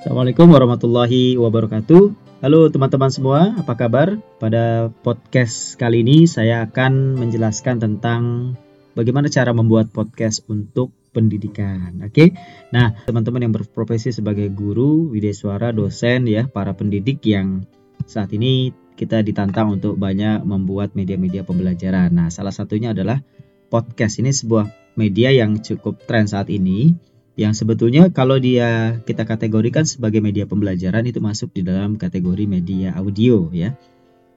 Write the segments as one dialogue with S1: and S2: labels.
S1: Assalamualaikum warahmatullahi wabarakatuh. Halo teman-teman semua, apa kabar? Pada podcast kali ini saya akan menjelaskan tentang bagaimana cara membuat podcast untuk pendidikan. Oke. Nah, teman-teman yang berprofesi sebagai guru, suara, dosen ya, para pendidik yang saat ini kita ditantang untuk banyak membuat media-media pembelajaran. Nah, salah satunya adalah podcast. Ini sebuah media yang cukup tren saat ini yang sebetulnya kalau dia kita kategorikan sebagai media pembelajaran itu masuk di dalam kategori media audio ya.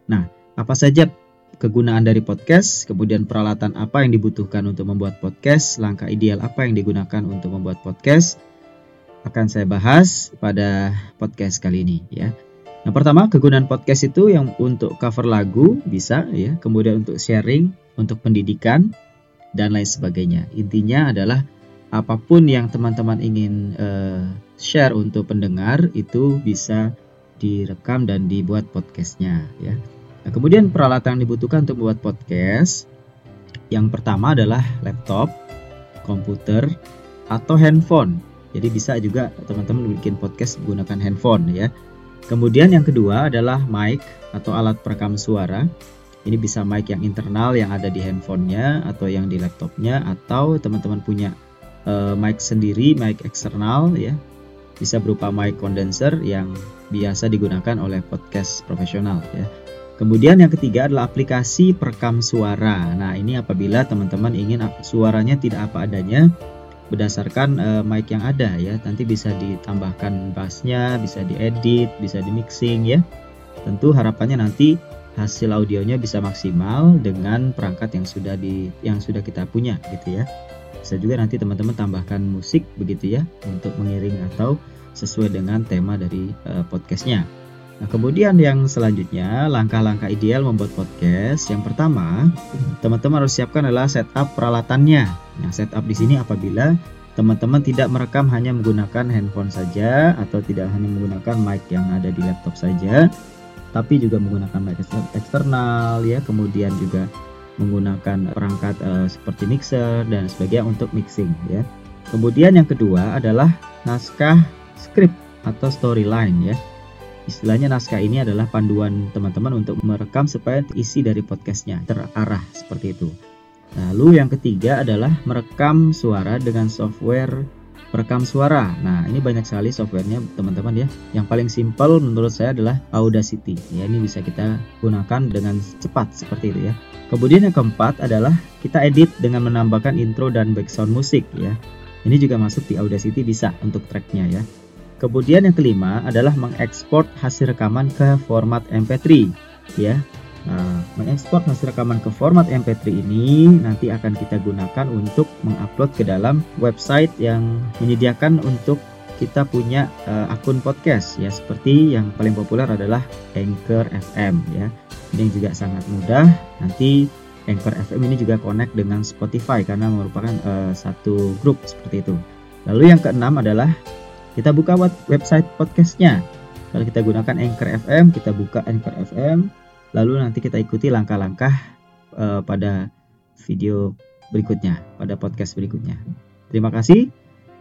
S1: Nah, apa saja kegunaan dari podcast, kemudian peralatan apa yang dibutuhkan untuk membuat podcast, langkah ideal apa yang digunakan untuk membuat podcast akan saya bahas pada podcast kali ini ya. Nah, pertama kegunaan podcast itu yang untuk cover lagu bisa ya, kemudian untuk sharing, untuk pendidikan dan lain sebagainya. Intinya adalah apa pun yang teman-teman ingin uh, share untuk pendengar itu bisa direkam dan dibuat podcastnya ya. Nah, kemudian peralatan yang dibutuhkan untuk membuat podcast yang pertama adalah laptop, komputer, atau handphone. Jadi bisa juga teman-teman bikin podcast menggunakan handphone ya. Kemudian yang kedua adalah mic atau alat perekam suara. Ini bisa mic yang internal yang ada di handphonenya atau yang di laptopnya atau teman-teman punya uh, mic sendiri, mic eksternal ya. Bisa berupa mic condenser yang biasa digunakan oleh podcast profesional ya. Kemudian yang ketiga adalah aplikasi perekam suara. Nah, ini apabila teman-teman ingin suaranya tidak apa adanya berdasarkan uh, mic yang ada ya. Nanti bisa ditambahkan bassnya, bisa diedit, bisa dimixing ya. Tentu harapannya nanti hasil audionya bisa maksimal dengan perangkat yang sudah di yang sudah kita punya gitu ya. Bisa juga nanti teman-teman tambahkan musik begitu ya untuk mengiring atau sesuai dengan tema dari uh, podcastnya. Nah, kemudian yang selanjutnya, langkah-langkah ideal membuat podcast. Yang pertama, teman-teman harus siapkan adalah setup peralatannya. Nah, setup di sini apabila teman-teman tidak merekam hanya menggunakan handphone saja atau tidak hanya menggunakan mic yang ada di laptop saja, tapi juga menggunakan mic eksternal ya, kemudian juga menggunakan perangkat uh, seperti mixer dan sebagainya untuk mixing ya. Kemudian yang kedua adalah naskah script atau storyline ya. Istilahnya naskah ini adalah panduan teman-teman untuk merekam supaya isi dari podcastnya terarah seperti itu. Lalu yang ketiga adalah merekam suara dengan software perekam suara. Nah, ini banyak sekali softwarenya teman-teman ya. Yang paling simpel menurut saya adalah Audacity. Ya, ini bisa kita gunakan dengan cepat seperti itu ya. Kemudian yang keempat adalah kita edit dengan menambahkan intro dan background musik ya. Ini juga masuk di Audacity bisa untuk tracknya ya. Kemudian yang kelima adalah mengekspor hasil rekaman ke format MP3 ya. Nah, mengekspor hasil rekaman ke format MP3 ini nanti akan kita gunakan untuk mengupload ke dalam website yang menyediakan untuk kita punya uh, akun podcast ya seperti yang paling populer adalah Anchor FM ya. Ini juga sangat mudah. Nanti Anchor FM ini juga connect dengan Spotify karena merupakan uh, satu grup seperti itu. Lalu yang keenam adalah kita buka website podcastnya. Kalau kita gunakan Anchor FM, kita buka Anchor FM, Lalu nanti kita ikuti langkah-langkah uh, pada video berikutnya, pada podcast berikutnya. Terima kasih.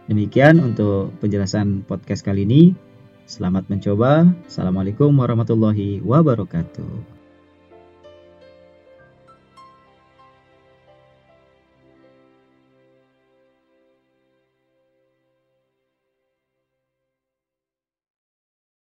S1: Demikian untuk penjelasan podcast kali ini. Selamat mencoba. Assalamualaikum warahmatullahi wabarakatuh.